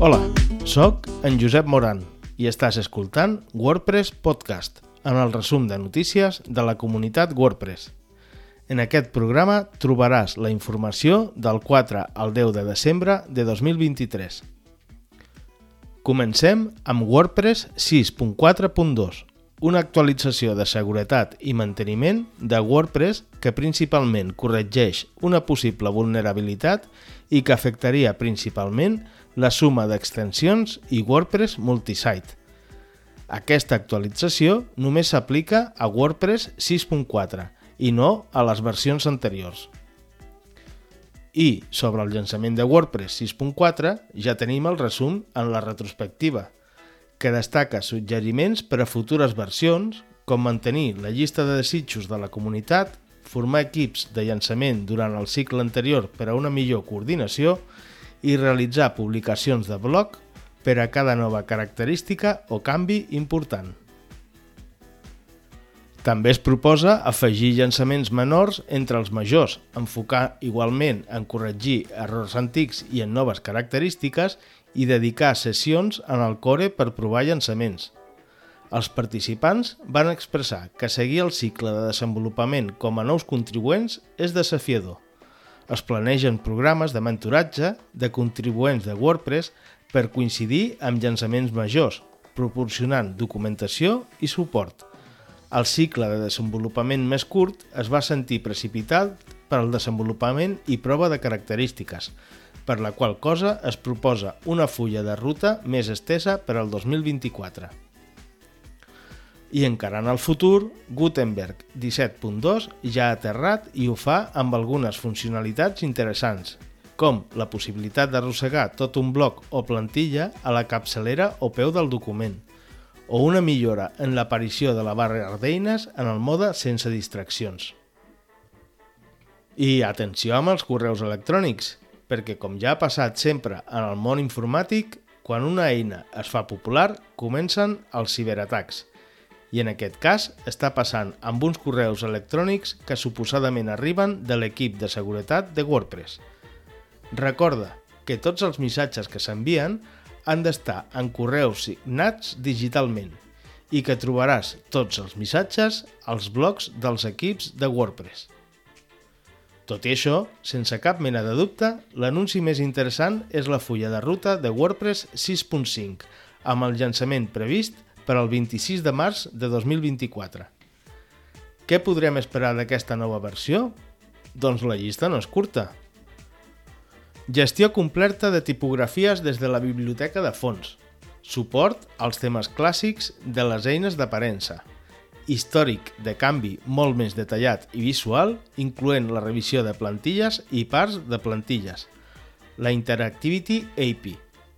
Hola, sóc en Josep Moran i estàs escoltant WordPress Podcast, en el resum de notícies de la comunitat WordPress. En aquest programa trobaràs la informació del 4 al 10 de desembre de 2023. Comencem amb WordPress 6.4.2, una actualització de seguretat i manteniment de WordPress que principalment corregeix una possible vulnerabilitat i que afectaria principalment la suma d'extensions i WordPress multisite. Aquesta actualització només s'aplica a WordPress 6.4 i no a les versions anteriors. I sobre el llançament de WordPress 6.4 ja tenim el resum en la retrospectiva, que destaca suggeriments per a futures versions, com mantenir la llista de desitjos de la comunitat, formar equips de llançament durant el cicle anterior per a una millor coordinació i realitzar publicacions de blog per a cada nova característica o canvi important. També es proposa afegir llançaments menors entre els majors, enfocar igualment en corregir errors antics i en noves característiques i dedicar sessions en el core per provar llançaments. Els participants van expressar que seguir el cicle de desenvolupament com a nous contribuents és desafiador. Es planegen programes de mentoratge de contribuents de WordPress per coincidir amb llançaments majors, proporcionant documentació i suport. El cicle de desenvolupament més curt es va sentir precipitat per al desenvolupament i prova de característiques, per la qual cosa es proposa una fulla de ruta més estesa per al 2024. I encarant el futur, Gutenberg 17.2 ja ha aterrat i ho fa amb algunes funcionalitats interessants, com la possibilitat d'arrossegar tot un bloc o plantilla a la capçalera o peu del document, o una millora en l'aparició de la barra d'eines en el mode sense distraccions. I atenció amb els correus electrònics, perquè com ja ha passat sempre en el món informàtic, quan una eina es fa popular, comencen els ciberatacs. I en aquest cas està passant amb uns correus electrònics que suposadament arriben de l'equip de seguretat de WordPress. Recorda que tots els missatges que s'envien han d'estar en correus signats digitalment i que trobaràs tots els missatges als blocs dels equips de WordPress. Tot i això, sense cap mena de dubte, l'anunci més interessant és la fulla de ruta de WordPress 6.5, amb el llançament previst per al 26 de març de 2024. Què podrem esperar d'aquesta nova versió? Doncs la llista no és curta. Gestió completa de tipografies des de la biblioteca de fons. Suport als temes clàssics de les eines d'aparença històric de canvi molt més detallat i visual, incloent la revisió de plantilles i parts de plantilles, la Interactivity API,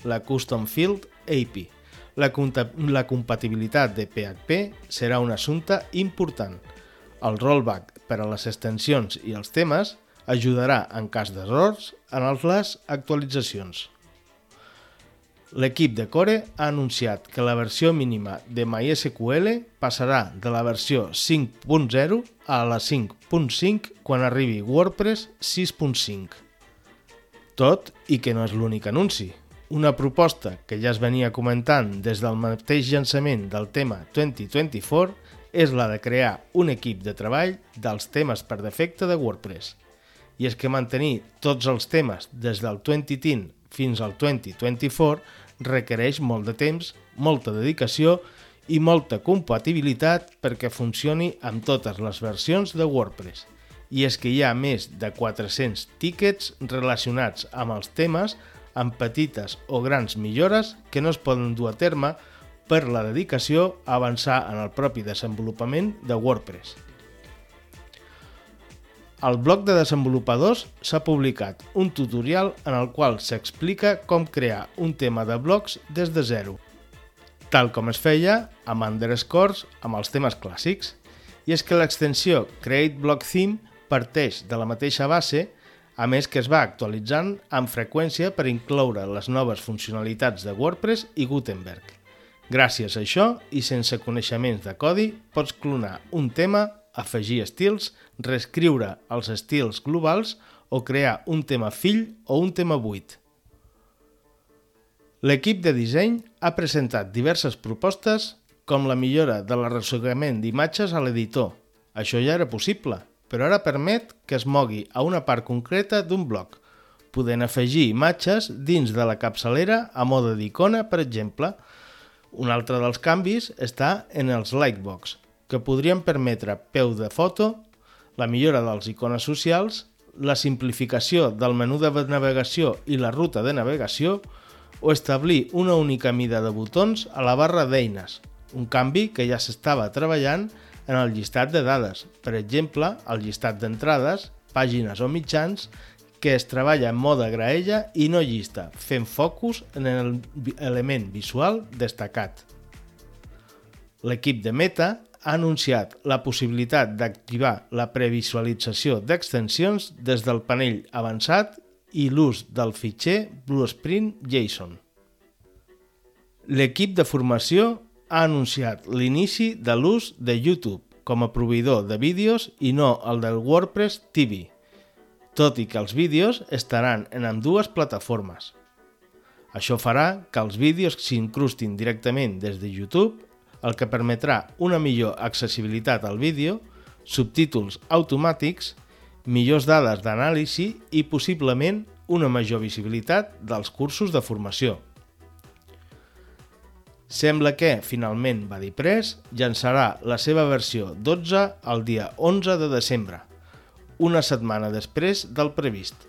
la Custom Field API. La, la compatibilitat de PHP serà un assumpte important. El rollback per a les extensions i els temes ajudarà en cas d'errors en les actualitzacions. L'equip de Core ha anunciat que la versió mínima de MySQL passarà de la versió 5.0 a la 5.5 quan arribi WordPress 6.5. Tot i que no és l'únic anunci. Una proposta que ja es venia comentant des del mateix llançament del tema 2024 és la de crear un equip de treball dels temes per defecte de WordPress. I és que mantenir tots els temes des del 2010 fins al 2024 requereix molt de temps, molta dedicació i molta compatibilitat perquè funcioni amb totes les versions de WordPress. I és que hi ha més de 400 tickets relacionats amb els temes amb petites o grans millores que no es poden dur a terme per la dedicació a avançar en el propi desenvolupament de WordPress. Al blog de desenvolupadors s'ha publicat un tutorial en el qual s'explica com crear un tema de blogs des de zero, tal com es feia amb underscores amb els temes clàssics. I és que l'extensió Create Block Theme parteix de la mateixa base, a més que es va actualitzant amb freqüència per incloure les noves funcionalitats de WordPress i Gutenberg. Gràcies a això i sense coneixements de codi, pots clonar un tema afegir estils, reescriure els estils globals o crear un tema fill o un tema buit. L'equip de disseny ha presentat diverses propostes com la millora de l'arrossegament d'imatges a l'editor. Això ja era possible, però ara permet que es mogui a una part concreta d'un bloc, podent afegir imatges dins de la capçalera a mode d'icona, per exemple. Un altre dels canvis està en els Lightbox, que podrien permetre peu de foto, la millora dels icones socials, la simplificació del menú de navegació i la ruta de navegació o establir una única mida de botons a la barra d'eines, un canvi que ja s'estava treballant en el llistat de dades, per exemple, el llistat d'entrades, pàgines o mitjans que es treballa en mode graella i no llista, fent focus en l'element visual destacat. L'equip de Meta ha anunciat la possibilitat d'activar la previsualització d'extensions des del panell avançat i l'ús del fitxer Bluesprint JSON. L'equip de formació ha anunciat l'inici de l'ús de YouTube com a proveïdor de vídeos i no el del WordPress TV tot i que els vídeos estaran en ambdues plataformes. Això farà que els vídeos s'incrustin directament des de YouTube, el que permetrà una millor accessibilitat al vídeo, subtítols automàtics, millors dades d'anàlisi i possiblement una major visibilitat dels cursos de formació. Sembla que, finalment, Press llançarà la seva versió 12 el dia 11 de desembre, una setmana després del previst.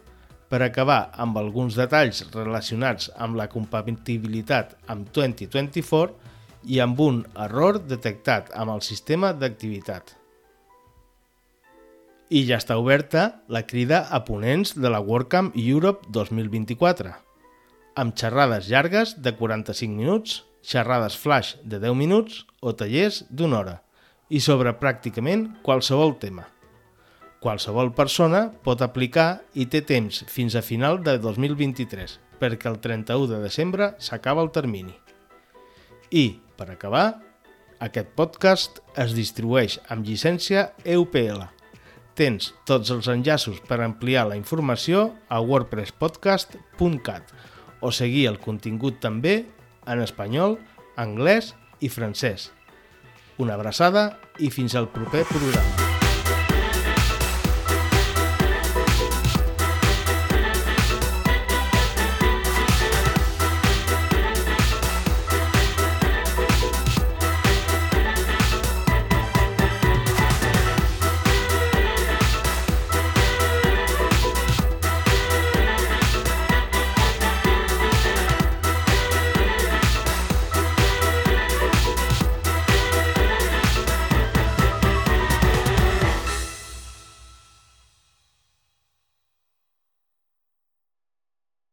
Per acabar amb alguns detalls relacionats amb la compatibilitat amb 2024 i amb un error detectat amb el sistema d'activitat. I ja està oberta la crida a ponents de la WordCamp Europe 2024, amb xerrades llargues de 45 minuts, xerrades flash de 10 minuts o tallers d'una hora, i sobre pràcticament qualsevol tema. Qualsevol persona pot aplicar i té temps fins a final de 2023, perquè el 31 de desembre s'acaba el termini. I, per acabar, aquest podcast es distribueix amb llicència EUPL. Tens tots els enllaços per ampliar la informació a wordpresspodcast.cat o seguir el contingut també en espanyol, anglès i francès. Una abraçada i fins al proper programa.